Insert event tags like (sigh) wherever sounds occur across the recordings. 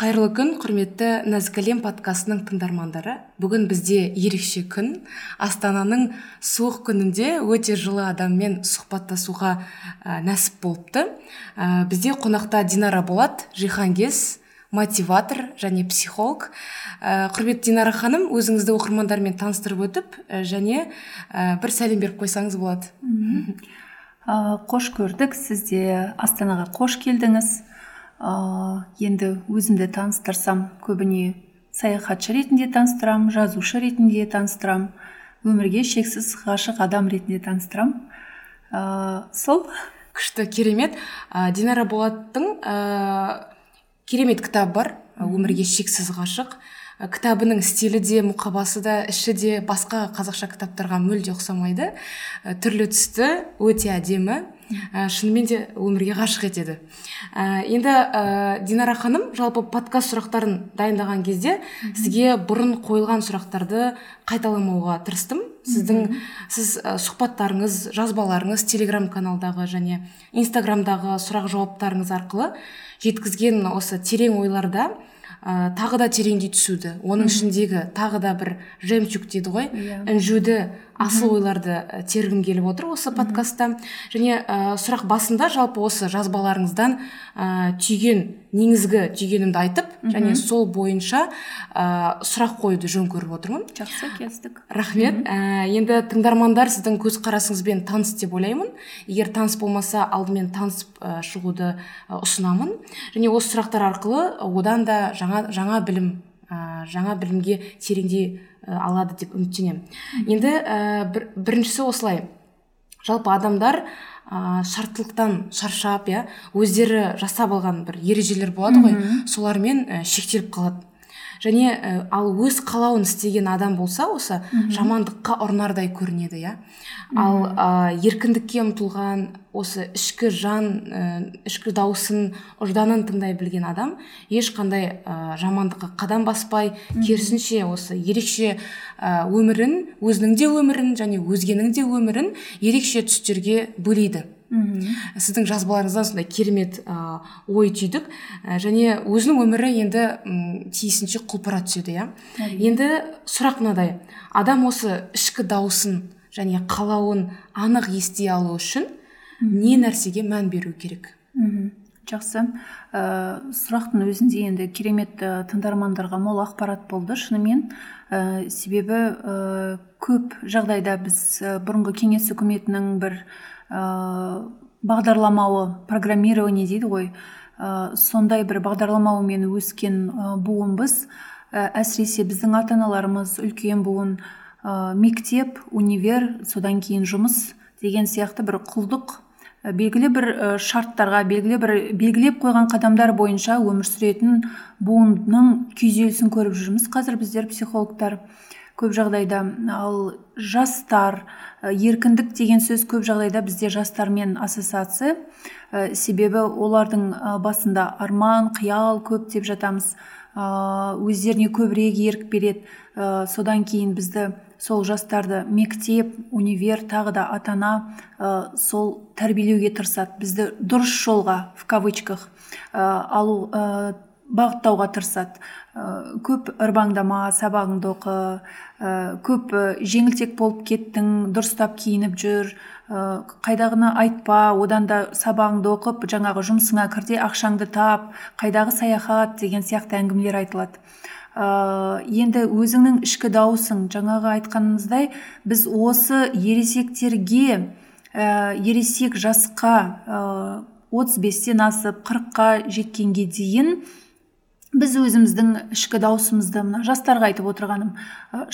қайырлы күн құрметті нәзік әлем подкастының тыңдармандары. Бүгін бізде ерекше күн. Астананың суық күнінде өте жылы адаммен сұхбаттасуға ә, нәсіп болыпты. Ә, бізде қонақта динара болат жиһангез мотиватор және психолог. Ә, құрметті динара ханым өзіңізді оқырмандармен таныстырып өтіп ә, және ә, бір сәлем беріп қойсаңыз болады. Қош көрдік. Сіз де астанаға қош келдіңіз. Ә, енді өзімді таныстырсам көбіне саяхатшы ретінде таныстырам, жазушы ретінде таныстырам, өмірге шексіз ғашық адам ретінде таныстырам. ә, сол. Күшті керемет. Ә, динара болаттың ә, керемет кітабы бар. Өмірге шексіз ғашық. Кітабының стилі де мұқабасы да іші де басқа қазақша кітаптарға мүлде ұқсамайды. Түрлі түсті өте әдемі. Ә, шынымен де өмірге ғашық етеді. Ә, енді ә, динара ханым жалпы подкаст сұрақтарын дайындаған кезде сізге бұрын қойылған сұрақтарды қайталамауға тырыстым. Сіздің сіз ә, сұхбаттарыңыз жазбаларыңыз телеграм каналдағы және инстаграмдағы сұрақ жауаптарыңыз арқылы жеткізген осы терең ойларда. Ә, тағы да тереңдей түсуді оның ішіндегі тағы да бір жемчуг дейді ғой yeah. Иә. інжуді асыл ойларды тергім келіп отыр осы подкастта және ә, сұрақ басында жалпы осы жазбаларыңыздан ә, түйген негізгі түйгенімді айтып және сол бойынша ә, сұрақ қоюды жөн көріп отырмын. Жақсы келістік. Рахмет. Ә, енді тыңдармандар сіздің көзқарасыңызбен таныс деп ойлаймын. Егер таныс болмаса алдымен танысып шығуды ұсынамын. Және осы сұрақтар арқылы одан да жаңа жаңа білім ә, жаңа білімге тереңдей алады деп үміттенемін. Енді ә, бір, біріншісі осылай. Жалпы адамдар ә, шарттылықтан шаршап иә өздері жасап алған бір ережелер болады ғой. Солармен ә, шектеліп қалады. Және ә, ал өз қалауын істеген адам болса осы жамандыққа ұрынардай көрінеді иә. Ал ә, еркіндікке ұмтылған осы ішкі жан ә, ішкі дауысын ұжданын тыңдай білген адам ешқандай ә, жамандыққа қадам баспай керісінше осы ерекше өмірін өзінің де өмірін және өзгенің де өмірін ерекше түстерге бөлейді. Мхм. сіздің жазбаларыңыздан сондай керемет ә, ой түйдік. Ә, және өзінің өмірі енді м, тиісінше құлпыра түседі иә. Енді сұрақ мынадай. Адам осы ішкі дауысын және қалауын анық ести алу үшін не нәрсеге мән беру керек? Мхм. Жақсы. Ә, сұрақтың өзінде енді керемет ә, тыңдармандарға мол ақпарат болды. Шынымен ә, себебі ә, көп жағдайда біз ә, бұрынғы кеңес үкіметінің бір ә, бағдарламауы программирование дейді ғой. Ә, сондай бір бағдарламаумен өскен ә, буынбыз ә, әсіресе біздің ата аналарымыз үлкен буын ә, мектеп универ содан кейін жұмыс деген сияқты бір құлдық белгілі бір шарттарға белгілі бір белгілеп қойған қадамдар бойынша өмір сүретін буынның күйзелісін көріп жүрміз қазір біздер психологтар. Көп жағдайда ал жастар еркіндік деген сөз көп жағдайда бізде жастармен ассоциация. Себебі олардың басында арман қиял көп деп жатамыз. Өздеріне көбірек ерік береді. Содан кейін бізді сол жастарды мектеп универ тағы да ата ана сол тәрбиелеуге тырысады. Бізді дұрыс жолға в кавычках алу бағыттауға тырысады. Көп ырбаңдама сабағыңды оқы көп жеңілтек болып кеттің дұрыстап киініп жүр. Қайдағыны айтпа одан да сабағыңды оқып жаңағы жұмысыңа кір де ақшаңды тап қайдағы саяхат деген сияқты әңгімелер айтылады. Енді өзіңнің ішкі дауысың жаңағы айтқанымыздай біз осы ересектерге ересек жасқа отыз бестен асып қырыққа жеткенге дейін біз өзіміздің ішкі даусымызды мына жастарға айтып отырғаным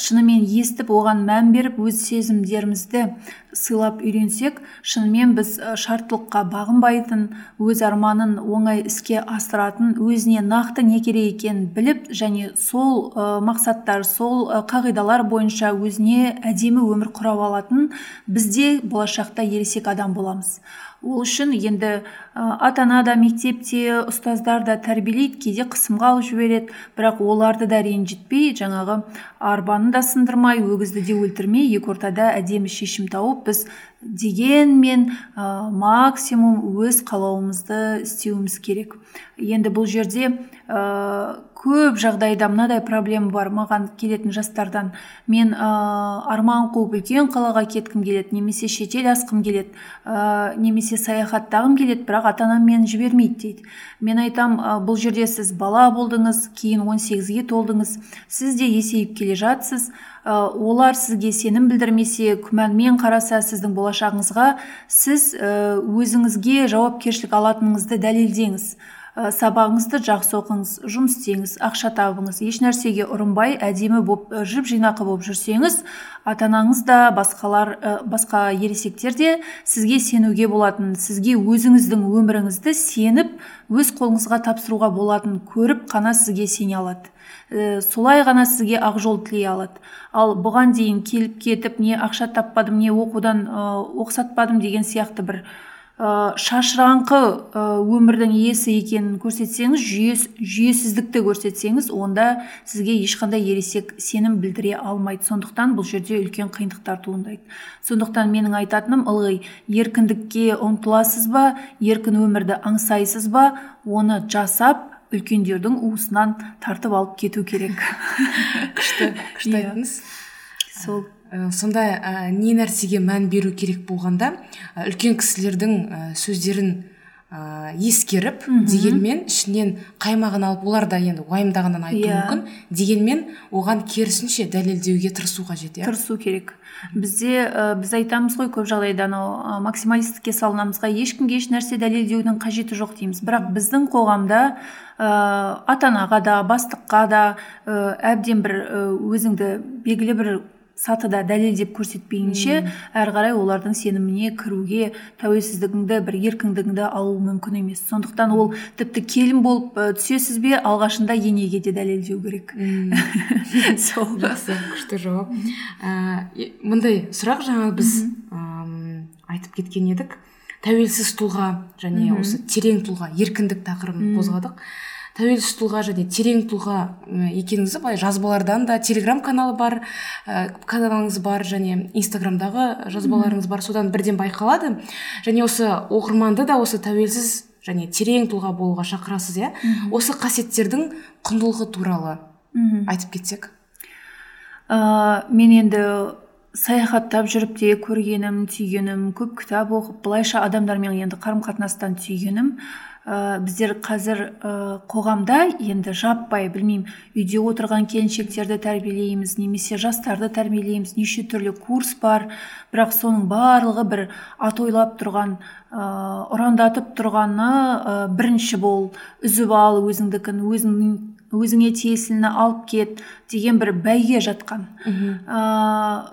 шынымен естіп оған мән беріп өз сезімдерімізді сыйлап үйренсек шынымен біз шарттылыққа бағынбайтын өз арманын оңай іске асыратын өзіне нақты не керек екенін біліп және сол мақсаттар сол қағидалар бойынша өзіне әдемі өмір құрап алатын бізде болашақта ересек адам боламыз. Ол үшін енді ата ана да мектепте ұстаздар да тәрбиелейді кейде қысымға алып жібереді. Бірақ оларды да ренжітпей жаңағы арбаны да сындырмай өгізді де өлтірмей екі ортада әдемі шешім тауып біз дегенмен ә, максимум өз қалауымызды істеуіміз керек. Енді бұл жерде ә, көп жағдайда мынадай проблема бар. Маған келетін жастардан мен ә, арман қуып үлкен қалаға кеткім келеді немесе шетел асқым келеді ә, немесе саяхаттағым келеді бірақ ата анам мені жібермейді дейді. Мен айтам ә, бұл жерде сіз бала болдыңыз кейін 18-ге толдыңыз. Сіз де есейіп келе жатсыз. Олар сізге сенім білдірмесе күмәнмен қараса сіздің болашағыңызға сіз өзіңізге жауапкершілік алатыныңызды дәлелдеңіз ә, сабағыңызды жақсы оқыңыз жұмыс істеңіз ақша табыңыз еш нәрсеге ұрынбай әдемі боп жып жинақы болып жүрсеңіз ата анаңыз да басқалар ә, басқа ересектер де сізге сенуге болатын сізге өзіңіздің өміріңізді сеніп өз қолыңызға тапсыруға болатын көріп қана сізге сене алады. Ә, солай ғана сізге ақ жол тілей алады. Ал бұған дейін келіп кетіп не ақша таппадым не оқудан ә, оқсатпадым деген сияқты бір шашыраңқы ә, өмірдің иесі екенін көрсетсеңіз жүйес, жүйесіздікті көрсетсеңіз онда сізге ешқандай ересек сенім білдіре алмайды. Сондықтан бұл жерде үлкен қиындықтар туындайды. Сондықтан менің айтатыным ылғи еркіндікке ұмтыласыз ба еркін өмірді аңсайсыз ба оны жасап үлкендердің уысынан тартып алып кету керек. (laughs) Күшті күшті иә. айттыңыз. Сол ә, сонда ә, не нәрсеге мән беру керек болғанда ә, үлкен кісілердің ә, сөздерін ә, ескеріп дегенмен ішінен қаймағын алып олар да енді уайымдағаннан айтуы yeah. Иә. мүмкін дегенмен оған керісінше дәлелдеуге тырысу қажет иә тырысу керек бізде ә, біз айтамыз ғой көп жағдайда анау максималистікке салынамыз ешкімге еш нәрсе дәлелдеудің қажеті жоқ дейміз бірақ біздің қоғамда ә, ата анаға да бастыққа да ә, әбден бір өзіңді белгілі бір сатыда дәлелдеп көрсетпейінше әрі қарай олардың сеніміне кіруге тәуелсіздігіңді бір еркіндігіңді алу мүмкін емес. Сондықтан ол тіпті келін болып түсесіз бе алғашында енеге де дәлелдеу керек. (laughs) Сол жақсы күшті жауап. Ә, мындай сұрақ жаңа біз айтып кеткен едік. Тәуелсіз тұлға және осы терең тұлға еркіндік тақырыбын қозғадық. Тәуелсіз тұлға және терең тұлға екеніңізді былай жазбалардан да телеграм каналы бар ә, каналыңыз бар және инстаграмдағы жазбаларыңыз бар содан бірден байқалады. Және осы оқырманды да осы тәуелсіз және терең тұлға болуға шақырасыз иә? Осы қасиеттердің құндылығы туралы айтып кетсек. Ә, мен енді саяхаттап жүріп те көргенім түйгенім көп кітап оқып былайша адамдармен енді қарым қатынастан түйгенім. Ә, біздер қазір ә, қоғамда енді жаппай білмеймін үйде отырған келіншектерді тәрбиелейміз немесе жастарды тәрбиелейміз неше түрлі курс бар. Бірақ соның барлығы бір атойлап тұрған ә, ұрандатып тұрғаны ә, бірінші бол үзіп ал өзіңдікін өзіңнің өзіңе тиесіліні алып кет деген бір бәйге жатқан. Ә,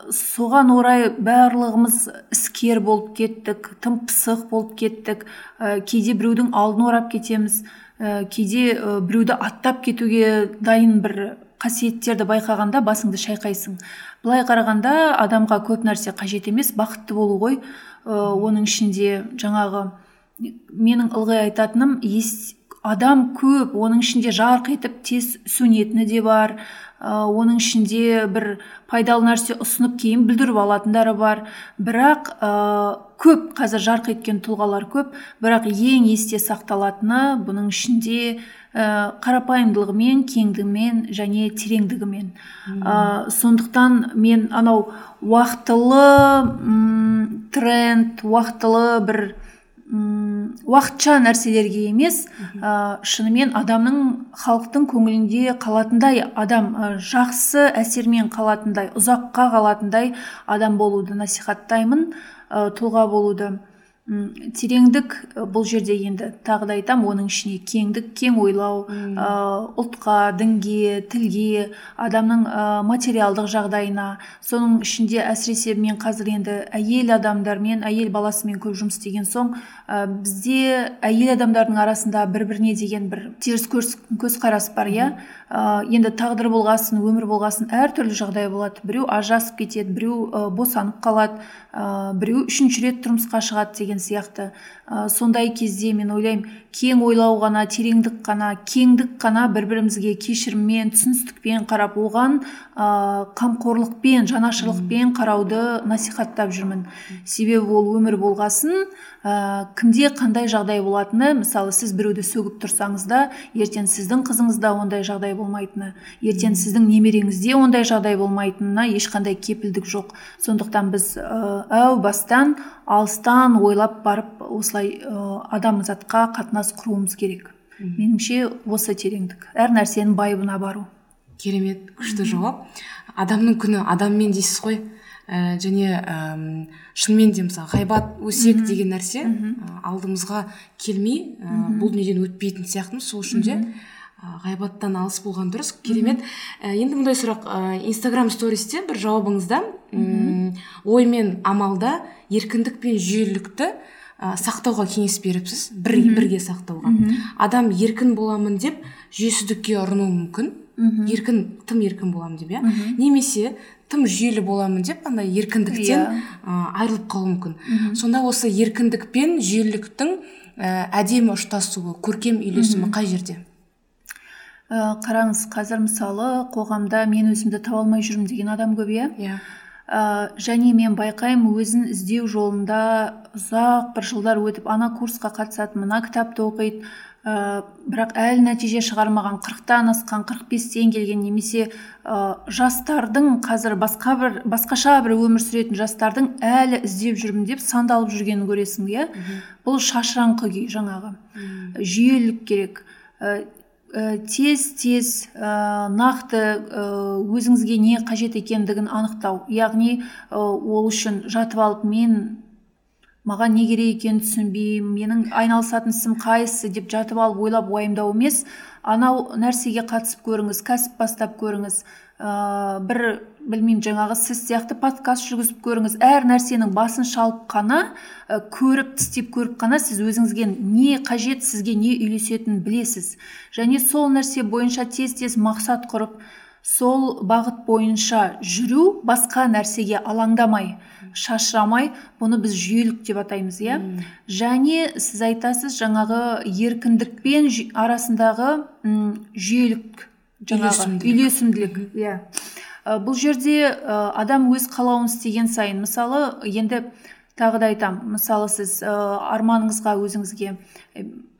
соған орай барлығымыз іскер болып кеттік тым пысық болып кеттік. Ә, кейде біреудің алдын орап кетеміз. Ә, кейде ә, біреуді аттап кетуге дайын бір қасиеттерді байқағанда басыңды шайқайсың. Былай қарағанда адамға көп нәрсе қажет емес бақытты болу ғой. Ә, оның ішінде жаңағы менің ылғи айтатыным ес, адам көп оның ішінде жарқ етіп тез сөнетіні де бар ә, оның ішінде бір пайдалы нәрсе ұсынып кейін бүлдіріп алатындары бар. Бірақ ә, көп қазір жарқ еткен тұлғалар көп бірақ ең есте сақталатыны бұның ішінде ә, қарапайымдылығымен кеңдігімен және тереңдігімен. Ә, сондықтан мен анау уақытылы тренд уақытылы бір уақытша нәрселерге емес ә, шынымен адамның халықтың көңілінде қалатындай адам ә, жақсы әсермен қалатындай ұзаққа қалатындай адам болуды насихаттаймын ә, тұлға болуды. Тереңдік бұл жерде енді тағы да айтамын оның ішіне кеңдік кең ойлау ә, ұлтқа дінге тілге адамның ә, материалдық жағдайына. Соның ішінде әсіресе мен қазір енді әйел адамдармен әйел баласымен көп жұмыс істеген соң ә, бізде әйел адамдардың арасында бір біріне деген бір теріс көзқарас бар иә? Ә, енді тағдыр болғасын өмір болғасын әртүрлі жағдай болады. Біреу ажырасып кетеді біреу босанып қалады ә, біреу үшінші рет тұрмысқа шығады деген деген сияқты. Ә, сондай кезде мен ойлаймын кең ойлау ғана тереңдік қана кеңдік қана бір бірімізге кешіріммен түсіністікпен қарап оған ә, қамқорлықпен жанашырлықпен қарауды насихаттап жүрмін. Себебі ол өмір болғасын ә, кімде қандай жағдай болатыны мысалы сіз біреуді сөгіп тұрсаңыз да ертең сіздің қызыңызда ондай жағдай болмайтыны ертең сіздің немереңізде ондай жағдай болмайтынына ешқандай кепілдік жоқ. Сондықтан біз ә, әу бастан алыстан ойлап барып осылай ә, адамзатқа қатынас құруымыз керек. Меніңше осы тереңдік. Әр нәрсенің байыбына бару. Керемет күшті жауап. Адамның күні адаммен дейсіз ғой. Ә, және ә, шынымен де мысалы ғайбат өсек деген нәрсе алдымызға келмей ә, бұл дүниеден өтпейтін сияқтымыз сол үшін де ғайбаттан алыс болған дұрыс керемет. Ә, енді мындай сұрақ ә, инстаграм стористе бір жауабыңызда ой мен амалда еркіндік пен жүйелілікті ә, сақтауға кеңес беріпсіз бір, бірге сақтауға. Адам еркін боламын деп жүйесіздікке ұрынуы мүмкін. Еркін тым еркін боламын деп иә? Немесе тым жүйелі боламын деп андай еркіндіктен Иә. айырылып қалуы мүмкін. Сонда осы еркіндік пен жүйеліліктің ә, әдемі ұштасуы көркем үйлесімі қай жерде? Ә, қараңыз қазір мысалы қоғамда мен өзімді таба алмай жүрмін деген адам көп иә? Иә. Ә, және мен байқаймын өзін іздеу жолында ұзақ бір жылдар өтіп ана курсқа қатысады мына кітапты оқиды ә, бірақ әлі нәтиже шығармаған қырықтан асқан қырық бестен келген немесе ә, жастардың қазір басқа бір басқаша бір өмір сүретін жастардың әлі іздеп жүрмін деп сандалып жүргенін көресің иә? Бұл шашыраңқы күй жаңағы. Жүйелілік керек. Ә, ә, тез тез ә, нақты өзіңізге не қажет екендігін анықтау. Яғни ол үшін жатып алып мен маған не керек екенін түсінбеймін менің айналысатын ісім қайсысы деп жатып алып ойлап уайымдау емес. Анау нәрсеге қатысып көріңіз кәсіп бастап көріңіз. Ә, бір білмеймін жаңағы сіз сияқты подкаст жүргізіп көріңіз. Әр нәрсенің басын шалып қана ә, көріп тістеп көріп қана сіз өзіңізге не қажет сізге не үйлесетінін білесіз. Және сол нәрсе бойынша тез тез мақсат құрып сол бағыт бойынша жүру басқа нәрсеге алаңдамай шашырамай бұны біз жүйелік деп атаймыз иә? Және сіз айтасыз жаңағы еркіндік пен жүй- арасындағы жүйелік жаңағы Үйлесімділік. иә. Бұл жерде ә, адам өз қалауын істеген сайын мысалы енді тағы да айтамын мысалы сіз ә, арманыңызға өзіңізге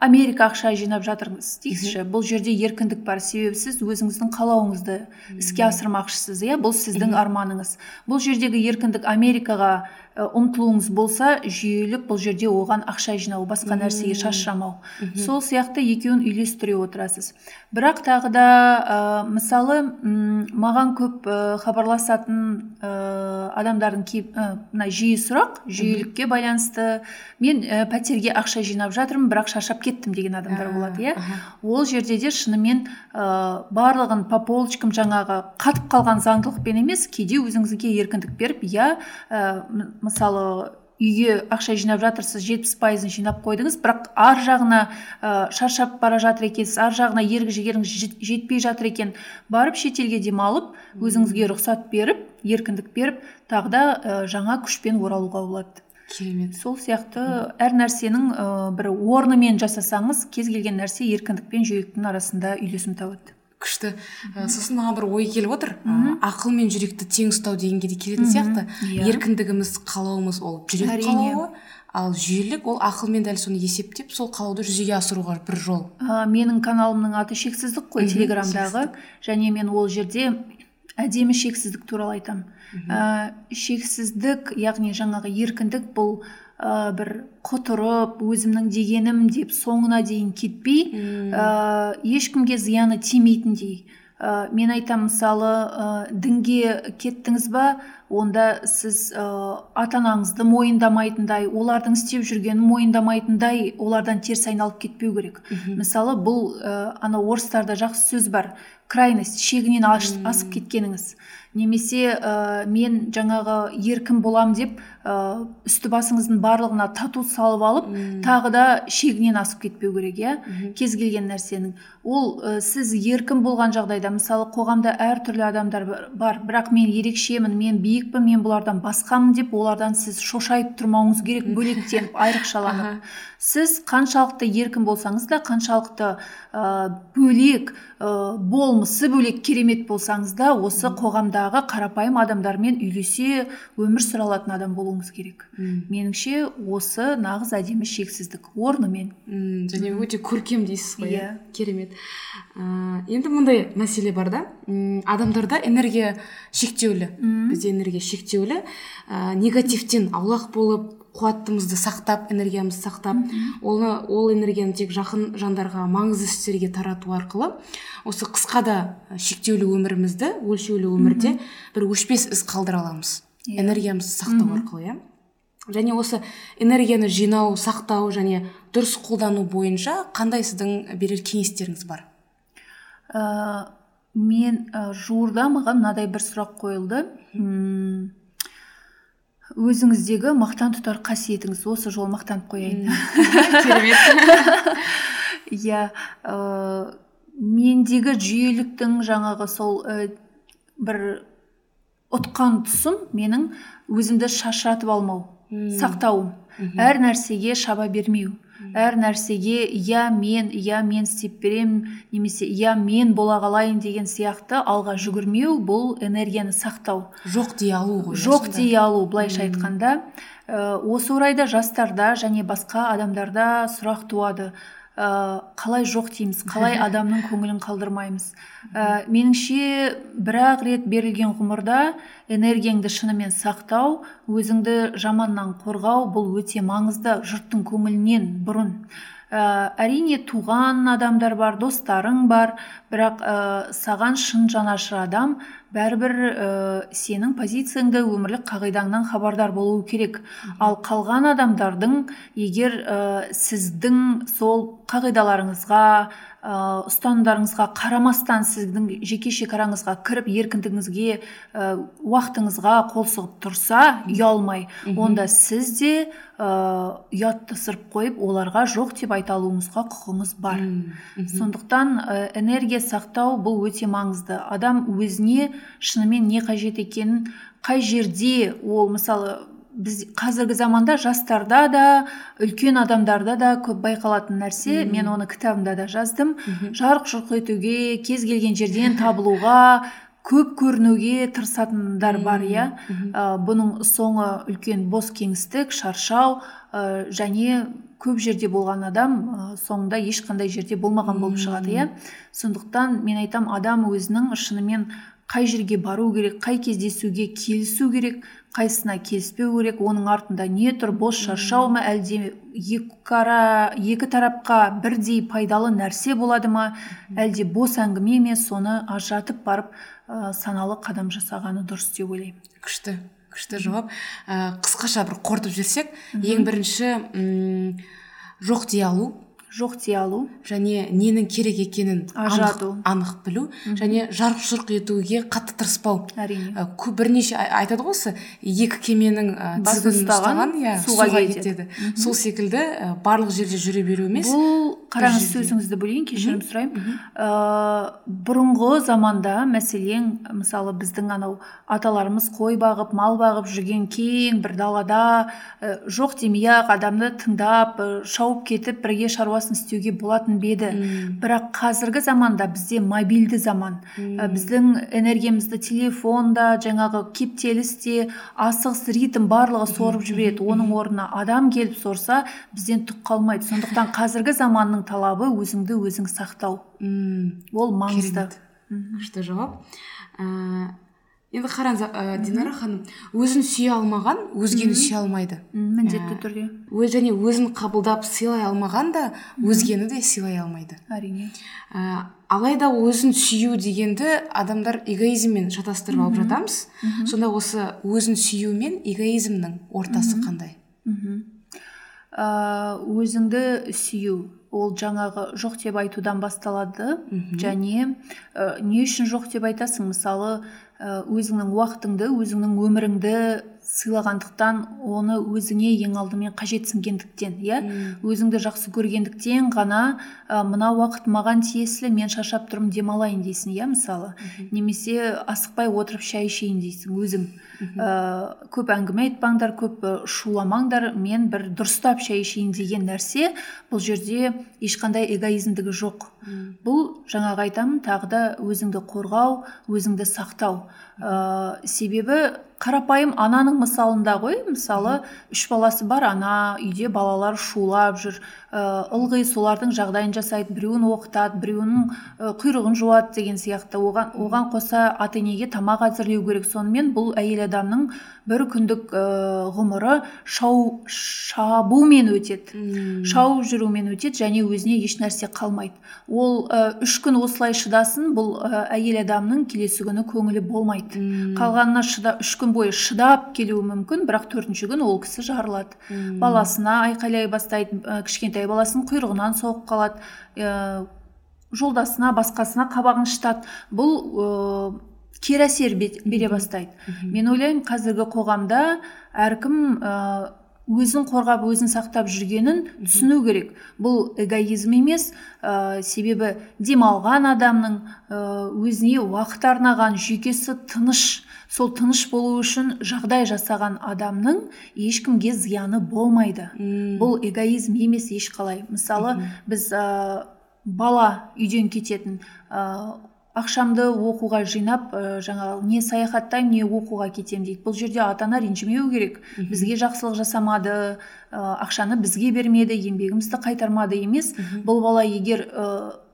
америка ақша жинап жатырмыз дейікші бұл жерде еркіндік бар. Себебі сіз өзіңіздің қалауыңызды іске асырмақшысыз иә? Бұл сіздің арманыңыз. Бұл жердегі еркіндік америкаға ұмтылуыңыз болса жүйелік бұл жерде оған ақша жинау басқа нәрсеге шашырамау. Сол сияқты екеуін үйлестіре отырасыз. Бірақ тағы да ә, мысалы маған көп ә, хабарласатын ә, адамдардың ә, мына жиі сұрақ жүйелікке байланысты. Мен ә, пәтерге ақша жинап жатырмын бірақ шаршап кеттім деген адамдар болады иә? ол жерде де шынымен ә, барлығын по полочкам жаңағы қатып қалған заңдылықпен емес кейде өзіңізге еркіндік беріп иә мысалы үйге ақша жинап жатырсыз жетпіс пайызын жинап қойдыңыз бірақ ар жағына ә, шаршап бара жатыр екенсіз ар жағына ерік жігеріңіз жет- жетпей жатыр екен барып шетелге демалып өзіңізге рұқсат беріп еркіндік беріп тағы да ә, жаңа күшпен оралуға болады. Керемет. Сол сияқты әр нәрсенің ә, бір орнымен жасасаңыз кез келген нәрсе еркіндік пен жүйеліктің арасында үйлесім табады. Күшті. Ә, сосын маған бір ой келіп отыр. Ә, ақыл мен жүректі тең ұстау дегенге де келетін сияқты. Иә. еркіндігіміз қалауымыз ол жүрек қалауы ал жүйелік ол ақылмен дәл соны есептеп сол қалауды жүзеге асыруға бір жол. Ә, менің каналымның аты шексіздік қой телеграмдағы. Және мен ол жерде әдемі шексіздік туралы айтамын ә, шексіздік яғни жаңағы еркіндік бұл ә, бір құтырып өзімнің дегенім деп соңына дейін кетпей ә, ешкімге зияны тимейтіндей. Ә, мен айтамын мысалы ә, дінге кеттіңіз ба онда сіз ә, ата анаңызды мойындамайтындай олардың істеп жүргенін мойындамайтындай олардан теріс айналып кетпеу керек. Мысалы бұл ә, ана орыстарда жақсы сөз бар. Крайность шегінен асып кеткеніңіз немесе ә, мен жаңағы еркін болам деп ә, үсті басыңыздың барлығына тату салып алып тағы да шегінен асып кетпеу керек иә? Кез келген нәрсенің. Ол ә, сіз еркін болған жағдайда мысалы қоғамда әртүрлі адамдар бар- бірақ мен ерекшемін мен биік биікпін мен бұлардан басқамын деп олардан сіз шошайып тұрмауыңыз керек бөлектеніп айрықшаланып. Сіз қаншалықты еркін болсаңыз да қаншалықты ә, бөлек ә, болмысы бөлек керемет болсаңыз да осы қоғамдағы қарапайым адамдармен үйлесе өмір сүре алатын адам болуыңыз керек. Меніңше осы нағыз әдемі шексіздік орнымен. Мм және өте көркем дейсіз ғой Иә. керемет. Ә, енді мындай мәселе бар да. Адамдарда энергия шектеулі. Бізде энергия шектеулі. Ә, негативтен аулақ болып қуатымызды сақтап энергиямызды сақтап оны ол энергияны тек жақын жандарға маңызды істерге тарату арқылы осы қысқа да шектеулі өмірімізді өлшеулі өмірде бір өшпес із қалдыра аламыз. Иә. энергиямызды сақтау арқылы иә. Және осы энергияны жинау сақтау және дұрыс қолдану бойынша қандай сіздің берер кеңестеріңіз бар? Ә, мен ә, жуырда маған мынадай бір сұрақ қойылды. М, өзіңіздегі мақтан тұтар қасиетіңіз осы жолы мақтанып қояйын. (laughs) Керемет. (laughs) Иә ә, мендегі жүйеліктің жаңағы сол ә, бір ұтқан тұсым менің өзімді шашыратып алмау сақтауым. Әр нәрсеге шаба бермеу. Әр нәрсеге иә мен иә мен істеп беремін немесе иә мен бола қалайын деген сияқты алға жүгірмеу бұл энергияны сақтау. Жоқ дей алу ғой жоқ дей алу былайша айтқанда Ә, осы орайда жастарда және басқа адамдарда сұрақ туады. Ә, қалай жоқ дейміз қалай (laughs) адамның көңілін қалдырмаймыз. Ә, меніңше бір ақ рет берілген ғұмырда энергияңды шынымен сақтау өзіңді жаманнан қорғау бұл өте маңызды жұрттың көңілінен бұрын. Ә, әрине туған адамдар бар достарың бар бірақ ә, саған шын жанашыр адам бәрібір ә, сенің позицияңды өмірлік қағидаңнан хабардар болуы керек. Ал қалған адамдардың егер ә, сіздің сол қағидаларыңызға ұстанымдарыңызға қарамастан сіздің жеке шекараңызға кіріп еркіндігіңізге ә, уақытыңызға қол сұғып тұрса ұялмай онда сіз де ә, ұятты ысырып қойып оларға жоқ деп айта алуыңызға құқыңыз бар. Сондықтан ә, энергия сақтау бұл өте маңызды. Адам өзіне шынымен не қажет екенін қай жерде ол мысалы біз қазіргі заманда жастарда да үлкен адамдарда да көп байқалатын нәрсе. Мен оны кітабымда да жаздым. Жарқ жұрқ етуге кез келген жерден табылуға көп көрінуге тырысатындар бар иә. Бұның соңы үлкен бос кеңістік шаршау ә, және көп жерде болған адам ә, соңында ешқандай жерде болмаған болып шығады иә. Сондықтан мен айтам адам өзінің шынымен қай жерге бару керек қай кездесуге келісу керек қайсысына келіспеу керек оның артында не тұр бос шаршау ма әлде екі, екі тарапқа бірдей пайдалы нәрсе болады ма әлде бос әңгіме ме соны ажыратып барып ә, саналы қадам жасағаны дұрыс деп ойлаймын. Күшті күшті жауап. Ә, қысқаша бір қорытып жіберсек. Ең бірінші м, жоқ дей алу. Жоқ дей алу және ненің керек екенін анық, Ажырату. анық білу және жарқ жұрқ етуге қатты тырыспау. әрине. Ә, көп бірнеше ай- айтады ғой осы екі кеменің ә, тізгінін ұстаған иә суға суға кетеді. кетеді. Сол секілді ә, барлық жерде жүре беру емес. Бұл қараңыз сөзіңізді бөлейін кешірім сұраймын. Ә, бұрынғы заманда мәселен мысалы біздің анау аталарымыз қой бағып мал бағып жүрген кең бір далада ә, жоқ демей ақ адамды тыңдап ә, шауып кетіп бірге істеуге болатын беді бірақ қазіргі заманда бізде мобильді заман. Ә, біздің энергиямызды телефонда жаңағы кептеліс те асығыс ритм барлығы сорып жібереді. оның орнына адам келіп сорса бізден түк қалмайды. Сондықтан қазіргі заманның талабы өзіңді өзің сақтау. Ол маңызды. Күшті жауап. Ә, енді қараңыз ә, динара ханым өзін сүйе алмаған өзгені сүйе алмайды. Міндетті түрде. өз және өзін қабылдап сыйлай алмаған да өзгені де сыйлай алмайды. Әрине. Ә, алайда өзін сүю дегенді адамдар эгоизммен шатастырып алып жатамыз. Сонда осы өзін сүю мен эгоизмнің ортасы қандай? Мхм ә, өзіңді сүю. Ол жаңағы жоқ деп айтудан басталады. Және ә, не үшін жоқ деп айтасың? Мысалы ә, өзіңнің уақытыңды өзіңнің өміріңді сыйлағандықтан оны өзіңе ең алдымен қажетсінгендіктен иә? Өзіңді жақсы көргендіктен ғана ә, мына уақыт маған тиесілі мен шаршап тұрмын демалайын дейсің иә мысалы? Немесе асықпай отырып шай ішейін дейсің өзің. Ә, көп әңгіме айтпаңдар көп шуламаңдар. Мен бір дұрыстап шай ішейін деген нәрсе бұл жерде ешқандай эгоизмдігі жоқ. Бұл жаңағы айтамын тағы да өзіңді қорғау өзіңді сақтау. Ә, себебі қарапайым ананың мысалында ғой. Мысалы үш баласы бар ана үйде балалар шулап жүр. Ә, ылғи солардың жағдайын жасайды біреуін оқытады біреуінің құйрығын жуады деген сияқты. Оған оған қоса ата енеге тамақ әзірлеу керек. Сонымен бұл әйел адамның бір күндік ә, ғұмыры шау шабумен өтеді. Шауып жүрумен өтеді және өзіне еш нәрсе қалмайды. Ол ә, үш күн осылай шыдасын бұл ә, әйел адамның келесі күні көңілі болмайды. Қалғанына шыда үш күн бойы шыдап келуі мүмкін бірақ төртінші күн ол кісі жарылады. Баласына айқайлай бастайды ә, кішкентай баласының құйрығынан соғып қалады. Ә, жолдасына басқасына қабағын шытады. Бұл ә, кері әсер бере бастайды. Мен ойлаймын қазіргі қоғамда әркім ә, өзін қорғап өзін сақтап жүргенін түсіну керек. Бұл эгоизм емес ә, себебі демалған адамның өзіне уақыт арнаған жүйкесі тыныш сол тыныш болу үшін жағдай жасаған адамның ешкімге зияны болмайды. Бұл эгоизм емес ешқалай. Мысалы біз ә, бала үйден кететін ә, ақшамды оқуға жинап ә, жаңағы не саяхаттаймын не оқуға кетемін дейді. Бұл жерде ата ана ренжімеу керек бізге жақсылық жасамады ә, ақшаны бізге бермеді еңбегімізді қайтармады емес. Бұл бала егер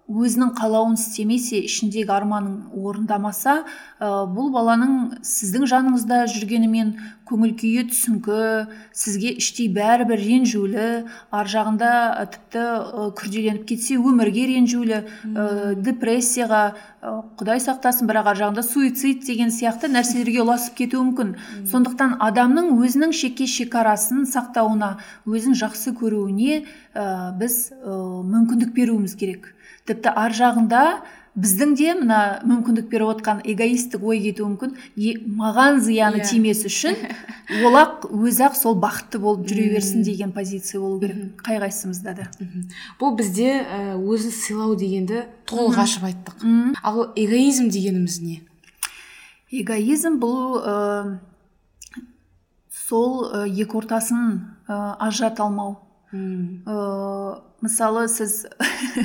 өзінің қалауын істемесе ішіндегі арманын орындамаса ә, бұл баланың сіздің жаныңызда жүргенімен көңіл күйі түсіңкі сізге іштей бәрібір ренжулі ар жағында тіпті ә, күрделеніп кетсе өмірге ренжулі ә, депрессияға ә, құдай сақтасын бірақ ар жағында суицид деген сияқты нәрселерге ұласып кетуі мүмкін. Сондықтан адамның өзінің шеке шекарасын сақтауына өзін жақсы көруіне ә, біз ә, мүмкіндік беруіміз керек. Тіпті ар жағында біздің де мына мүмкіндік беріп отқан эгоистік ой кетуі мүмкін. Е, маған зияны yeah. Иә. тимес үшін (laughs) ол ақ өзі ақ сол бақытты болып жүре берсін деген позиция болу керек. Қай қайсымызда да. Бұл бізде өзін сыйлау дегенді толық ашып айттық. Ал эгоизм дегеніміз не? Эгоизм бұл ә, сол екі ортасын ә, ажырата алмау. Ә, мысалы сіз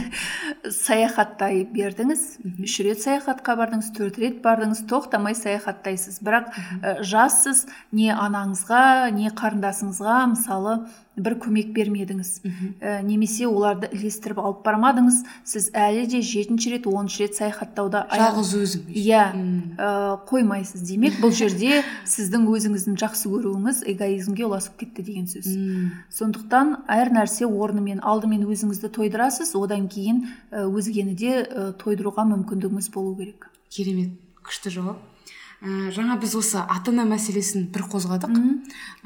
(laughs) саяхаттай бердіңіз үш рет саяхатқа бардыңыз төрт рет бардыңыз тоқтамай саяхаттайсыз. Бірақ ә, жассыз не анаңызға не қарындасыңызға мысалы бір көмек бермедіңіз. Ә, немесе оларды ілестіріп алып бармадыңыз сіз әлі де жетінші рет оныншы рет саяхаттауда жалғыз өзім иә ә, қоймайсыз. Демек бұл жерде (laughs) сіздің өзіңіздің жақсы көруіңіз эгоизмге ұласып кетті деген сөз. Сондықтан әр нәрсе орнымен алдымен өзіңізді тойдырасыз одан кейін өзгені де тойдыруға мүмкіндігіңіз болу керек. Керемет. Күшті жауап. Ә, жаңа біз осы ата ана мәселесін бір қозғадық.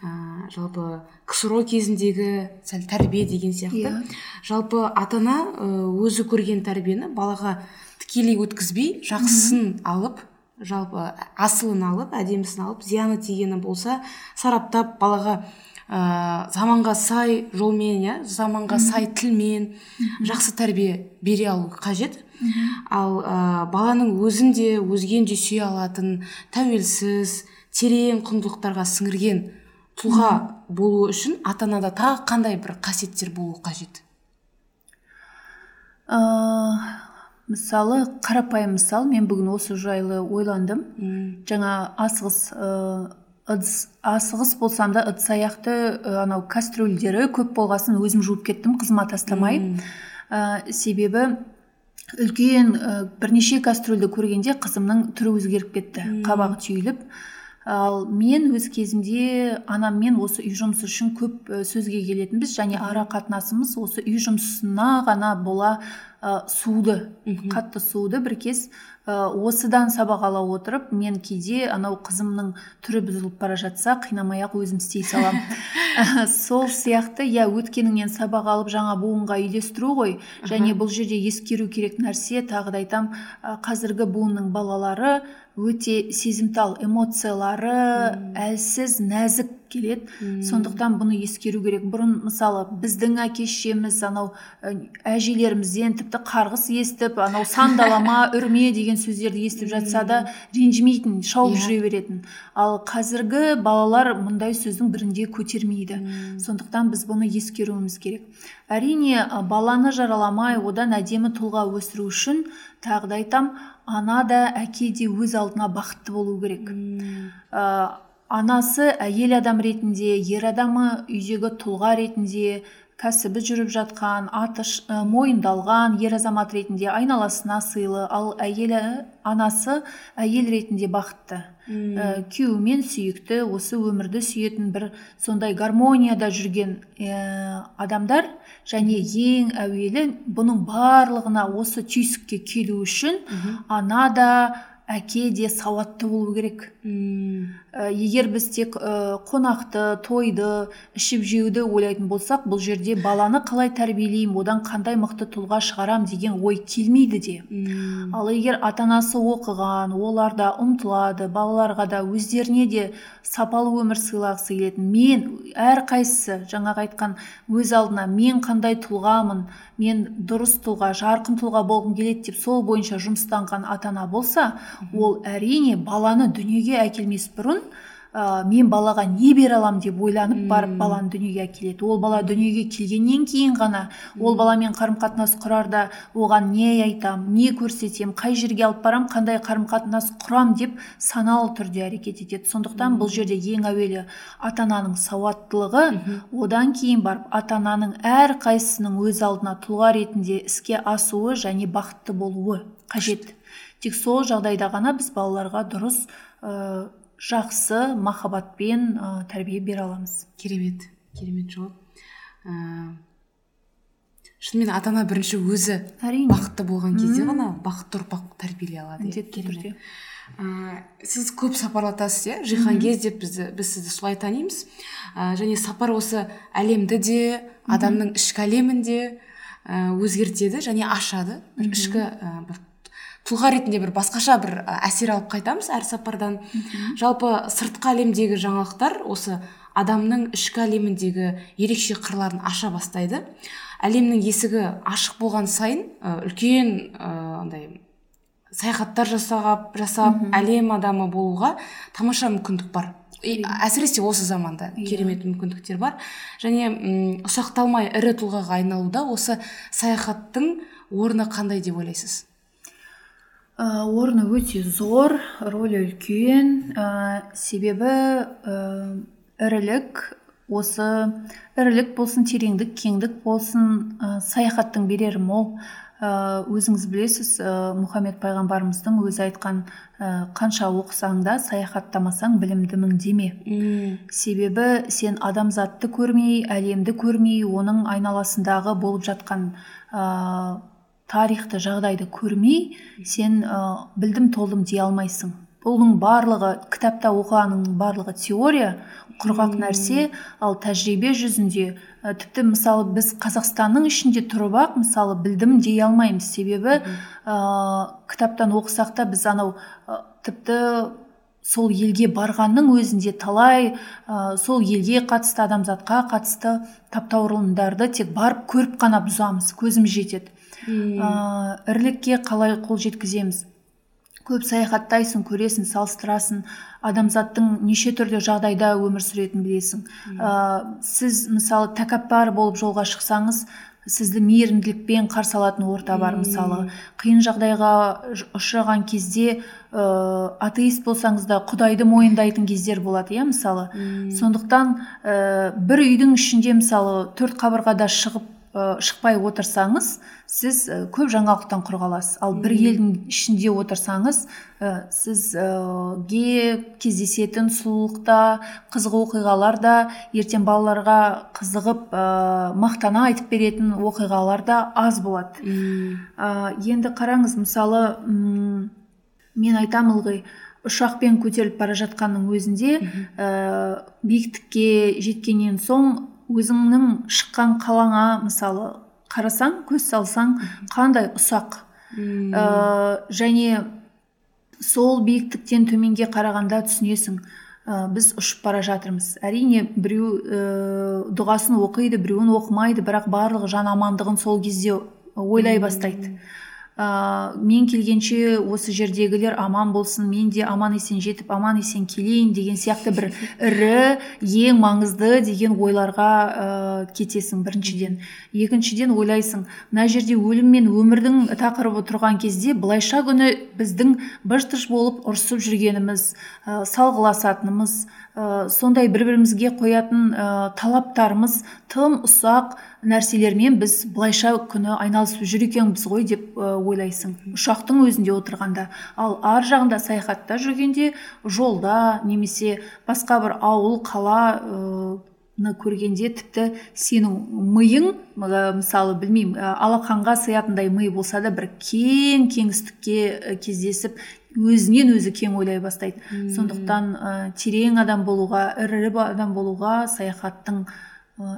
Ә, жалпы ксро кезіндегі сәл тәрбие деген сияқты. Yeah. Иә. жалпы ата ана өзі көрген тәрбиені балаға тікелей өткізбей жақсысын алып жалпы асылын алып әдемісін алып зияны тигені болса сараптап балаға ә, заманға сай жолмен иә заманға сай тілмен жақсы тәрбие бере алу қажет. Ал ә, баланың өзін де өзгені де сүйе алатын тәуелсіз терең құндылықтарға сіңірген тұлға болу үшін ата анада тағы қандай бір қасиеттер болу қажет? Ә, мысалы қарапайым мысал мен бүгін осы жайлы ойландым. Жаңа асығыс ә, асығыс болсам да ыдыс аяқты анау кастрюльдері көп болғасын өзім жуып кеттім қызыма тастамай. Ә, себебі үлкен ә, бірнеше кастрюльді көргенде қызымның түрі өзгеріп кетті қабағы түйіліп. Ал мен өз кезімде анаммен осы үй жұмысы үшін көп сөзге келетінбіз және ара қатынасымыз осы үй жұмысына ғана бола ә, суды қатты суды бір кез ә, осыдан сабақ ала отырып мен кейде анау қызымның түрі бұзылып бара жатса қинамай ақ өзім істей саламын (laughs) сол сияқты иә өткеніңнен сабақ алып жаңа буынға үйлестіру ғой. Және бұл жерде ескеру керек нәрсе тағы да айтамын қазіргі буынның балалары өте сезімтал эмоциялары әлсіз нәзік келеді. Сондықтан бұны ескеру керек. Бұрын мысалы біздің әке шешеміз анау әжелерімізден тіпті қарғыс естіп анау сандалама (laughs) үрме деген сөздерді естіп жатса да ренжімейтін шауып yeah. Иә. жүре беретін. Ал қазіргі балалар мұндай сөздің бірінде көтермейді. Сондықтан біз бұны ескеруіміз керек. Әрине баланы жараламай одан әдемі тұлға өсіру үшін тағы да айтамын ана да әке де өз алдына бақытты болу керек. Анасы әйел адам ретінде ер адамы үйдегі тұлға ретінде кәсібі жүріп жатқан аты мойындалған ер азамат ретінде айналасына сыйлы. Ал әйелі анасы әйел ретінде бақытты. Ә, күйеуімен сүйікті осы өмірді сүйетін бір сондай гармонияда жүрген ә, адамдар және ең әуелі бұның барлығына осы түйсікке келу үшін ана да әке де сауатты болу керек. Ә, егер біз тек ә, қонақты тойды ішіп жеуді ойлайтын болсақ бұл жерде баланы қалай тәрбиелеймін одан қандай мықты тұлға шығарам деген ой келмейді де. Ал егер ата анасы оқыған олар да ұмтылады балаларға да өздеріне де сапалы өмір сыйлағысы келетін. Мен әрқайсысы жаңағы айтқан өз алдына мен қандай тұлғамын мен дұрыс тұлға жарқын тұлға болғым келеді деп сол бойынша жұмыстанған ата ана болса ол әрине баланы дүниеге әкелмес бұрын ә, мен балаға не бере аламын деп ойланып барып баланы дүниеге әкеледі. Ол бала дүниеге келгеннен кейін ғана ол баламен қарым қатынас құрарда оған не айтам не көрсетем қай жерге алып барам қандай қарым қатынас құрам деп саналы түрде әрекет етеді. Сондықтан бұл жерде ең әуелі ата ананың сауаттылығы одан кейін барып ата ананың әрқайсысының өз алдына тұлға ретінде іске асуы және бақытты болуы қажет. Тек сол жағдайда ғана біз балаларға дұрыс ә, жақсы махаббатпен ә, тәрбие бере аламыз. Керемет керемет жауап ә, шынымен ата ана бірінші өзі әрине. бақытты болған кезде ғана бақытты ұрпақ тәрбиелей алады міндетті түрде. Ә, сіз көп сапарлатасыз иә? Жиһангез деп бізді біз сізді солай танимыз. Ә, және сапар осы әлемді де адамның ішкі әлемін де өзгертеді және ашады. Бір ішкі ә, бір тұлға ретінде бір басқаша бір әсер алып қайтамыз әр сапардан. Жалпы сыртқы әлемдегі жаңалықтар осы адамның ішкі әлеміндегі ерекше қырларын аша бастайды. Әлемнің есігі ашық болған сайын үлкен андай саяхаттар жасап, жасап әлем адамы болуға тамаша мүмкіндік бар. Әсіресе осы заманда. Иә. керемет мүмкіндіктер бар. Және ұсақталмай ірі тұлғаға айналуда осы саяхаттың орны қандай деп ойлайсыз? Орны өте зор рөлі үлкен ә, себебі ә, ірілік осы ірілік болсын тереңдік кеңдік болсын ә, саяхаттың берері мол. Ә, өзіңіз білесіз ә, мұхаммед пайғамбарымыздың өзі айтқан ә, қанша оқысаң да саяхаттамасаң білімдімін деме. Себебі сен адамзатты көрмей әлемді көрмей оның айналасындағы болып жатқан тарихты жағдайды көрмей сен ә, білдім толдым дей алмайсың. Бұның барлығы кітапта оқығаның барлығы теория құрғақ нәрсе. Ал тәжірибе жүзінде ә, тіпті мысалы біз қазақстанның ішінде тұрып ақ мысалы білдім дей алмаймыз. Себебі ә, кітаптан оқысақ та біз анау ә, тіпті сол елге барғанның өзінде талай ә, сол елге қатысты адамзатқа қатысты таптаурындарды тек барып көріп қана бұзамыз. Көзіміз жетеді. Ә, ірлікке қалай қол жеткіземіз? Көп саяхаттайсың көресің салыстырасың. Адамзаттың неше түрлі жағдайда өмір сүретінін білесің. Ә, сіз мысалы тәкаппар болып жолға шықсаңыз сізді мейірімділікпен қарсы алатын орта бар мысалы. Қиын жағдайға ұшыраған кезде ә, атеист болсаңыз да құдайды мойындайтын кездер болады иә мысалы. Сондықтан ә, бір үйдің ішінде мысалы төрт қабырғада шығып шықпай отырсаңыз сіз ә, көп жаңалықтан құр қаласыз. Ал бір елдің ішінде отырсаңыз ә, сізге кездесетін сұлулықта қызық оқиғалар да ертең балаларға қызығып мақтана айтып беретін оқиғалар да аз болады. Енді қараңыз мысалы мен айтамын ылғи ұшақпен көтеріліп бара жатқанның өзінде ә, биіктікке жеткеннен соң өзіңнің шыққан қалаңа мысалы қарасаң көз салсаң қандай ұсақ. Ә, және сол биіктіктен төменге қарағанда түсінесің ә, біз ұшып бара жатырмыз. Әрине біреу ә, дұғасын оқиды біреуін оқымайды бірақ барлығы жан амандығын сол кезде ойлай бастайды. Ә, мен келгенше осы жердегілер аман болсын мен де аман есен жетіп аман есен келейін деген сияқты бір ірі ең маңызды деген ойларға ә, кетесің біріншіден. Екіншіден ойлайсың мына жерде өлім мен өмірдің тақырыбы тұрған кезде былайша күні біздің быж тыж болып ұрысып жүргеніміз ә, салғыласатынымыз ә, сондай бір бірімізге қоятын ә, талаптарымыз тым ұсақ нәрселермен біз былайша күні айналысып жүр екенбіз ғой деп ойлайсың. Ұшақтың өзінде отырғанда. Ал ар жағында саяхатта жүргенде жолда немесе басқа бір ауыл қала көргенде тіпті сенің миың мысалы білмеймін алақанға сыятындай ми болса да бір кең кеңістікке кездесіп өзінен өзі кең ойлай бастайды. Сондықтан ә, терең адам болуға ірі адам болуға саяхаттың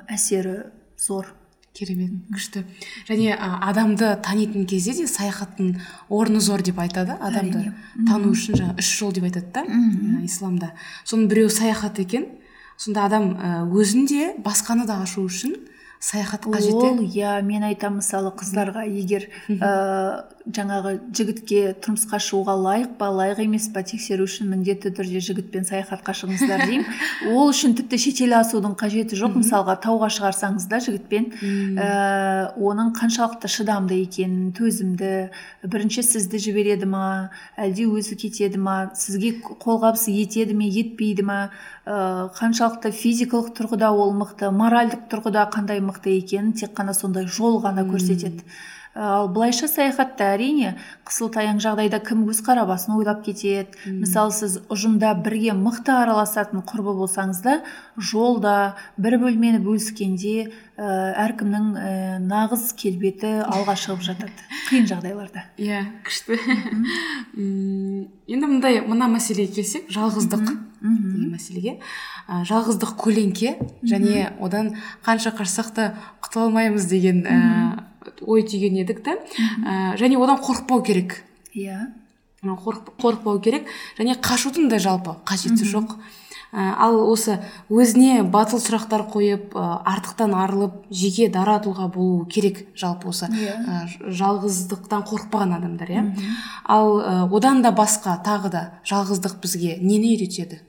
әсері зор. Керемет күшті. Және адамды танитын кезде де саяхаттың орны зор деп айтады адамды. Тану үшін жаңағы үш жол деп айтады да исламда. Соның біреуі саяхат екен сонда адам өзін де басқаны да ашу үшін саяхат қажет ол иә мен айтамын мысалы қыздарға егер ә, жаңағы жігітке тұрмысқа шығуға лайық па лайық емес па тексеру үшін міндетті түрде жігітпен саяхатқа шығыңыздар деймін. (laughs) Ол үшін тіпті шетел асудың қажеті жоқ. Мысалға тауға шығарсаңыз да жігітпен ә, оның қаншалықты шыдамды екенін төзімді бірінші сізді жібереді ма әлде өзі кетеді ма сізге қолғабыс етеді ме етпейді ма ә, қаншалықты физикалық тұрғыда ол мықты моральдық тұрғыда қандай мықты екенін тек қана сондай жол ғана көрсетеді. Ал былайша саяхатта әрине қысылтаяң жағдайда кім өз қара басын ойлап кетеді? Мысалы сіз ұжымда бірге мықты араласатын құрбы болсаңыз да жолда бір бөлмені бөліскенде ә, әркімнің ә, нағыз келбеті алға шығып жатады. Қиын жағдайларда. Иә күшті. Енді мындай мына мәселеге келсек жалғыздық. Деген мәселеге ә, жалғыздық көлеңке және одан қанша қашсақ та құтыла алмаймыз деген ә, ой түйген едік та. Ә, және одан қорықпау керек. Иә. Қорықпау керек және қашудың да жалпы қажеті жоқ. Ә, ал осы өзіне батыл сұрақтар қойып ә, артықтан арылып жеке дара тұлға болу керек жалпы осы ә, жалғыздықтан қорықпаған адамдар иә. Ал ә, одан да басқа тағы да жалғыздық бізге нені үйретеді?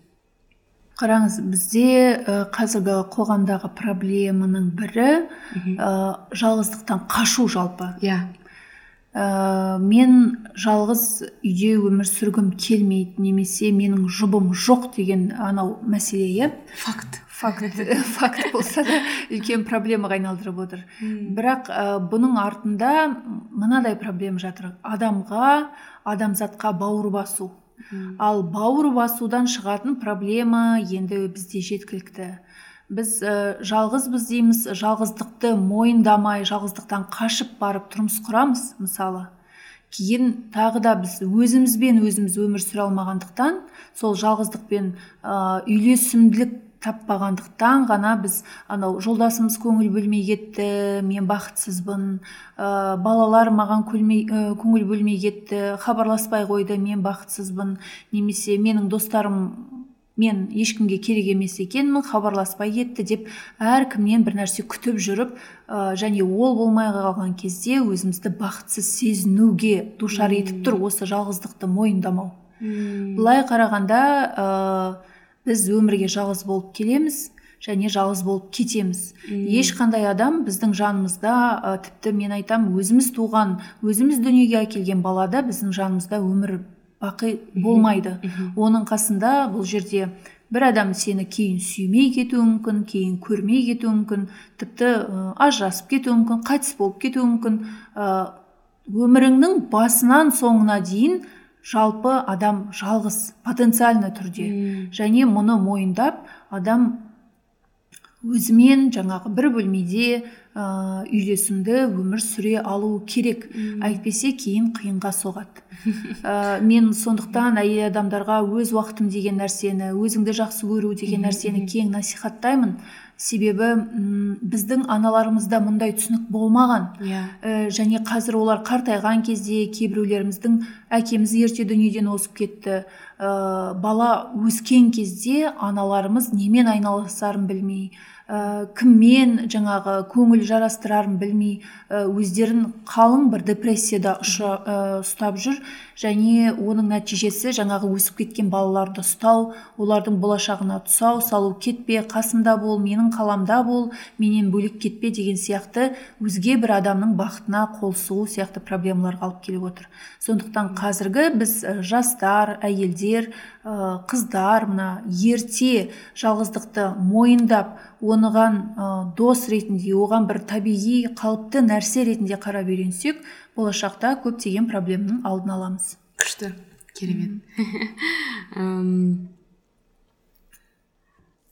Қараңыз бізде ә, қазіргі қоғамдағы проблеманың бірі ә, жалғыздықтан қашу жалпы. Иә. Ә, мен жалғыз үйде өмір сүргім келмейді немесе менің жұбым жоқ деген анау мәселе иә? Факт. Факт. (laughs) Факт болса да үлкен проблемаға айналдырып отыр. Бірақ ә, бұның артында мынадай проблема жатыр. Адамға адамзатқа бауыр басу. Ал бауыр басудан шығатын проблема енді бізде жеткілікті. Біз ә, жалғызбыз дейміз жалғыздықты мойындамай жалғыздықтан қашып барып тұрмыс құрамыз мысалы. Кейін тағы да біз өзімізбен өзіміз өмір сүре алмағандықтан сол жалғыздықпен ә, үйлесімділік таппағандықтан ғана біз анау жолдасымыз көңіл бөлмей кетті мен бақытсызбын ә, балалар маған көлмей, ә, көңіл бөлмей кетті хабарласпай қойды мен бақытсызбын немесе менің достарым мен ешкімге керек емес екенмін хабарласпай кетті деп әркімнен бір нәрсе күтіп жүріп ә, және ол болмай қалған кезде өзімізді бақытсыз сезінуге душар етіп тұр осы жалғыздықты мойындамау. Былай қарағанда біз өмірге жалғыз болып келеміз және жалғыз болып кетеміз. Ешқандай адам біздің жанымызда ә, тіпті мен айтам өзіміз туған өзіміз дүниеге әкелген балада біздің жанымызда өмір бақи болмайды. Оның қасында бұл жерде бір адам сені кейін сүймей кетуі мүмкін кейін көрмей кетуі мүмкін тіпті ә, ажырасып кетуі мүмкін қайтыс болып кетуі мүмкін. Ә, өміріңнің басынан соңына дейін жалпы адам жалғыз потенциально түрде. Және мұны мойындап адам өзімен жаңағы бір бөлмеде ә, үйлесімді өмір сүре алу керек. Әйтпесе кейін қиынға соғады. (laughs) Ә, мен сондықтан әйел адамдарға өз уақытым деген нәрсені өзіңді жақсы көру деген нәрсені кең насихаттаймын. Себебі м, біздің аналарымызда мұндай түсінік болмаған. Иә. Ә, және қазір олар қартайған кезде кейбіреулеріміздің әкеміз ерте дүниеден озып кетті. Ә, бала өскен кезде аналарымыз немен айналысарын білмей ә, кіммен жаңағы көңіл жарастырарын білмей өздерін қалың бір депрессияда ұша, ә, ұстап жүр. Және оның нәтижесі жаңағы өсіп кеткен балаларды ұстау олардың болашағына тұсау салу кетпе қасымда бол менің қаламда бол менен бөлек кетпе деген сияқты өзге бір адамның бақытына қол сұғу сияқты проблемаларға алып келіп отыр. Сондықтан қазіргі біз жастар әйелдер қыздар мына ерте жалғыздықты мойындап оныған дос ретінде оған бір табиғи қалыпты нәрсе ретінде қарап үйренсек болашақта көптеген проблеманың алдын аламыз. күшті. Керемет.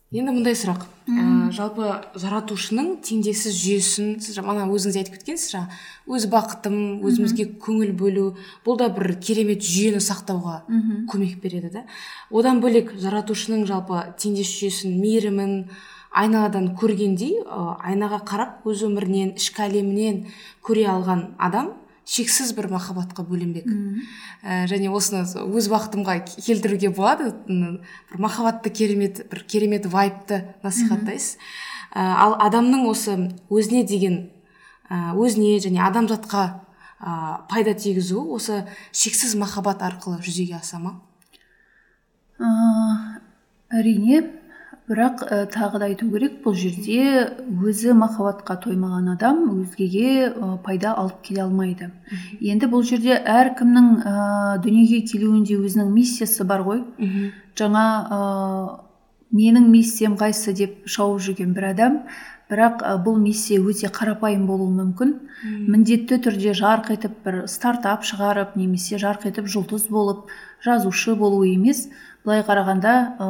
Енді мындай сұрақ. Ә, жалпы жаратушының теңдессіз жүйесін сіз жа- мана өзіңіз айтып кеткенсіз жаңа өз бақытым өзімізге көңіл бөлу бұл да бір керемет жүйені сақтауға көмек береді да. Одан бөлек жаратушының жалпы теңдес жүйесін мейірімін айналадан көргендей ә, айнаға қарап өз өмірінен ішкі әлемінен көре алған адам шексіз бір махаббатқа бөленбек. Ә, және осыны өз бақытымға келтіруге болады бір махаббатты керемет бір керемет вайбты насихаттайсыз. Ә, ал адамның осы өзіне деген ә, өзіне және адамзатқа ә, пайда тигізуі осы шексіз махаббат арқылы жүзеге аса ма? Ә, әрине бірақ ә, тағы да айту керек бұл жерде өзі махаббатқа тоймаған адам өзгеге ә, пайда алып келе алмайды. Енді бұл жерде әркімнің ә, дүниеге келуінде өзінің миссиясы бар ғой. Жаңа ә, менің миссиям қайсы деп шауып жүрген бір адам. Бірақ ә, бұл миссия өте қарапайым болуы мүмкін. Міндетті түрде жарқ етіп бір стартап шығарып немесе жарқ етіп жұлдыз болып жазушы болу емес. Былай қарағанда ә,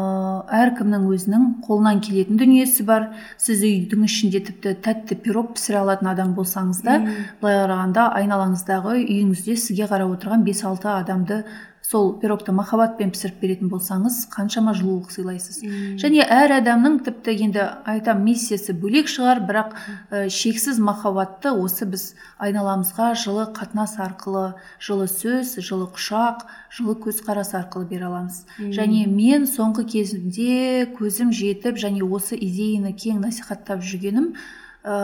әркімнің өзінің қолынан келетін дүниесі бар. Сіз үйдің ішінде тіпті тәтті пирог пісіре алатын адам болсаңыз да былай қарағанда айналаңыздағы үйіңізде сізге қарап отырған 5-6 адамды сол пирогты махаббатпен пісіріп беретін болсаңыз қаншама жылулық сыйлайсыз. Және әр адамның тіпті енді айтам миссиясы бөлек шығар бірақ ә, шексіз махаббатты осы біз айналамызға жылы қатынас арқылы жылы сөз жылы құшақ жылы көзқарас арқылы бере аламыз. Және мен соңғы кезімде көзім жетіп және осы идеяны кең насихаттап жүргенім ә,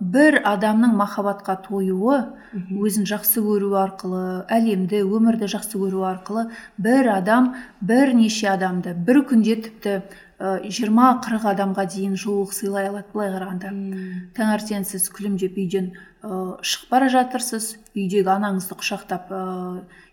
бір адамның махаббатқа тойуы өзін жақсы көру арқылы әлемді өмірді жақсы көру арқылы бір адам бірнеше адамды бір күнде тіпті жиырма қырық адамға дейін жылулық сыйлай алады былай қарағанда. Таңертең сіз күлімдеп үйден шығып бара жатырсыз үйдегі анаңызды құшақтап ә,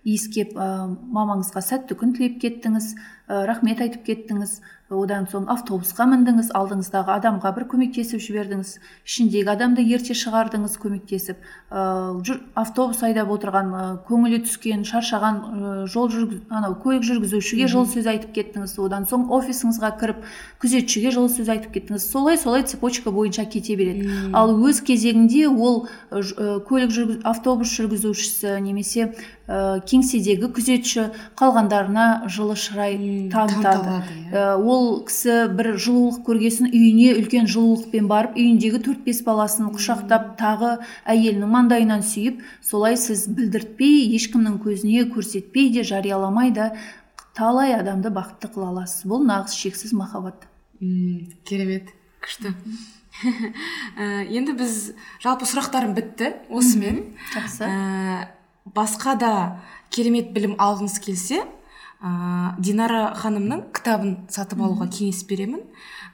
иіскеп ә, мамаңызға сәтті күн тілеп кеттіңіз ә, рахмет айтып кеттіңіз. Одан соң автобусқа міндіңіз алдыңыздағы адамға бір көмектесіп жібердіңіз. Ішіндегі адамды ерте шығардыңыз көмектесіп. Ә, жүр- автобус айдап отырған ә, көңілі түскен шаршаған ә, жол жүргіз анау көлік жүргізушіге жылы сөз айтып кеттіңіз. Одан соң офисіңізға кіріп күзетшіге жылы сөз айтып кеттіңіз. Солай солай цепочка бойынша кете береді. Ал өз кезегінде ол көлік жүргіз автобус жүргізушісі немесе ә, кеңседегі күзетші қалғандарына жылы шырай танытады. Ә, ол кісі бір жылулық көргесін үйіне үлкен жылулықпен барып үйіндегі төрт бес баласын құшақтап тағы әйелінің маңдайынан сүйіп солай сіз білдіртпей ешкімнің көзіне көрсетпей де жарияламай да талай адамды бақытты қыла аласыз. Бұл нағыз шексіз махаббат керемет. Күшті. Ә, енді біз жалпы сұрақтарым бітті осымен. Жақсы. Ә, басқа да керемет білім алғыңыз келсе ә, динара ханымның кітабын сатып алуға кеңес беремін.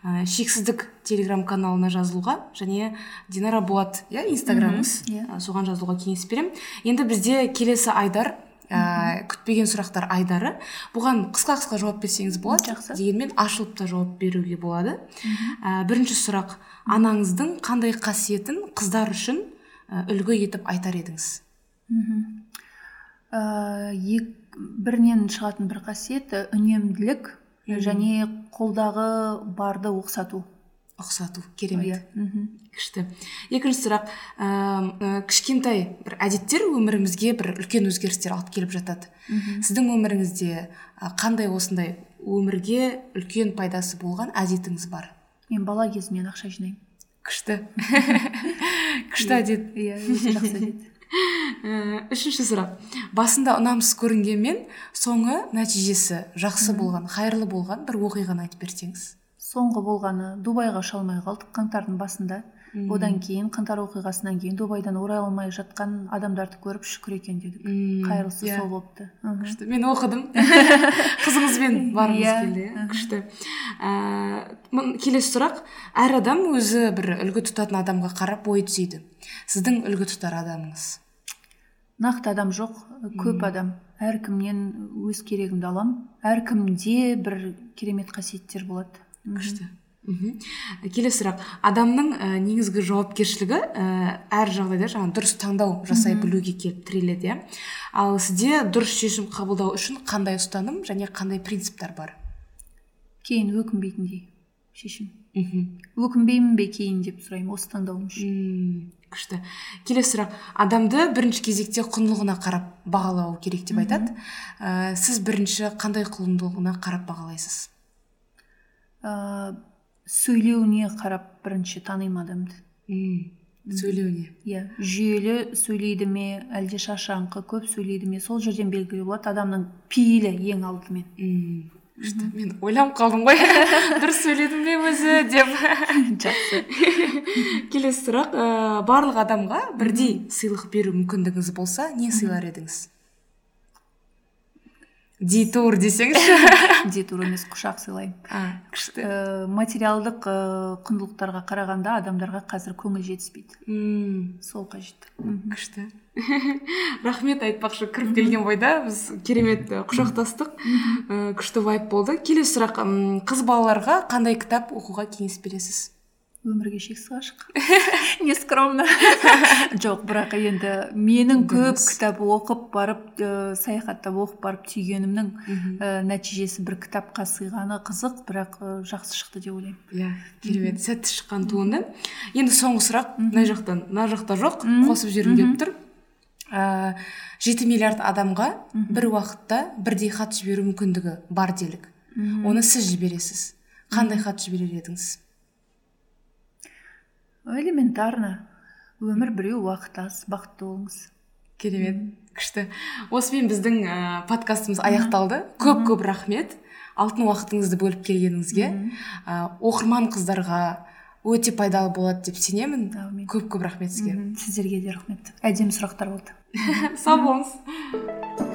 Ә, шексіздік телеграм каналына жазылуға және динара болат иә инстаграмыңыз иә. соған жазылуға кеңес беремін. Енді бізде келесі айдар ә, күтпеген сұрақтар айдары. Бұған қысқа қысқа жауап берсеңіз болады Жақсы. дегенмен ашылып та жауап беруге болады. Ә, бірінші сұрақ. Анаңыздың қандай қасиетін қыздар үшін ә, үлгі етіп айтар едіңіз? Ә, ек, бірінен шығатын бір қасиет ә, үнемділік және қолдағы барды оқсату. Ұқсату керемет Иә, мгм. күшті. Екінші сұрақ ә, кішкентай бір әдеттер өмірімізге бір үлкен өзгерістер алып келіп жатады. Сіздің өміріңізде қандай осындай өмірге үлкен пайдасы болған әдетіңіз бар? Мен бала кезімнен ақша жинаймын. Күшті. (laughs) Күшті әдет. Иә жақсы әдет. Үшінші сұрақ. Басында ұнамсыз көрінгенмен соңы нәтижесі жақсы болған қайырлы болған бір оқиғаны айтып берсеңіз. Соңғы болғаны дубайға ұша алмай қалдық қаңтардың басында. Одан кейін қаңтар оқиғасынан кейін дубайдан орай алмай жатқан адамдарды көріп шүкір екен дедік. Қайырлысы иә. сол болыпты. Күшті. Мен оқыдым. (laughs) Қызыңызбен барғыңыз Иә. келді иә. Күшті. Ә, келесі сұрақ. Әр адам өзі бір үлгі тұтатын адамға қарап бой түзейді. Сіздің үлгі тұтар адамыңыз? Нақты адам жоқ көп адам. Әркімнен өз керегімді алам. Әркімде бір керемет қасиеттер болады. Күшті. Мхм. Келесі сұрақ. Адамның ә, негізгі жауапкершілігі ә, әр жағдайда жаңағы дұрыс таңдау жасай білуге келіп тіреледі иә. Ал сізде дұрыс шешім қабылдау үшін қандай ұстаным және қандай принциптер бар? Кейін өкінбейтіндей шешім. Мхм. Өкінбеймін бе кейін деп сұраймын осы таңдауым үшін. Мм, күшті. Келесі сұрақ. Адамды бірінші кезекте құндылығына қарап бағалау керек деп айтады. Ә, сіз бірінші қандай құндылығына қарап бағалайсыз? Ә, сөйлеуіне қарап бірінші танимын адамды сөйлеуіне? Иә жүйелі сөйлейді ме әлде шашаңқы көп сөйлейді ме сол жерден белгілі болады адамның пейілі ең алдымен. Мм, күшті мен ойланып қалдым ғой. (laughs) Дұрыс сөйледім бе өзі деп. (laughs) Жақсы. (laughs) Келесі сұрақ ә, барлық адамға бірдей сыйлық беру мүмкіндігіңіз болса не сыйлар едіңіз? Дейтур десеңізші (laughs) детур емес құшақ сыйлаймын күшті. ә, материалдық ә, құндылықтарға қарағанда адамдарға қазір көңіл жетіспейді. Мм, сол қажет. Күшті. Рахмет айтпақшы кіріп келген бойда. Біз керемет і, құшақтастық. Күшті вайп болды. Келесі сұрақ қыз балаларға қандай кітап оқуға кеңес бересіз? Өмірге шексіз ғашық (laughs) не скромно. (laughs) Жоқ бірақ енді менің көп кітап оқып барып ә, саяхаттап оқып барып түйгенімнің ә, нәтижесі бір кітапқа сыйғаны қызық бірақ ә, жақсы шықты деп ойлаймын. Иә керемет. Сәтті шыққан туынды. Енді соңғы сұрақ. Мына жақтан мына жақта жоқ. Қосып жібергім келіп тұр. Ә, жеті миллиард адамға бір уақытта бірдей хат жіберу мүмкіндігі бар делік. Оны сіз жібересіз. Қандай хат жіберер едіңіз? Элементарно. Өмір біреу уақыт аз бақытты болыңыз. Керемет күшті. Осымен біздің ә, подкастымыз аяқталды. Көп көп рахмет. Алтын уақытыңызды бөліп келгеніңізге. Ә, оқырман қыздарға өте пайдалы болады деп сенемін. Әумин. көп көп рахмет сізге. Сіздерге де рахмет. Әдемі сұрақтар болды. (laughs) Сау болыңыз.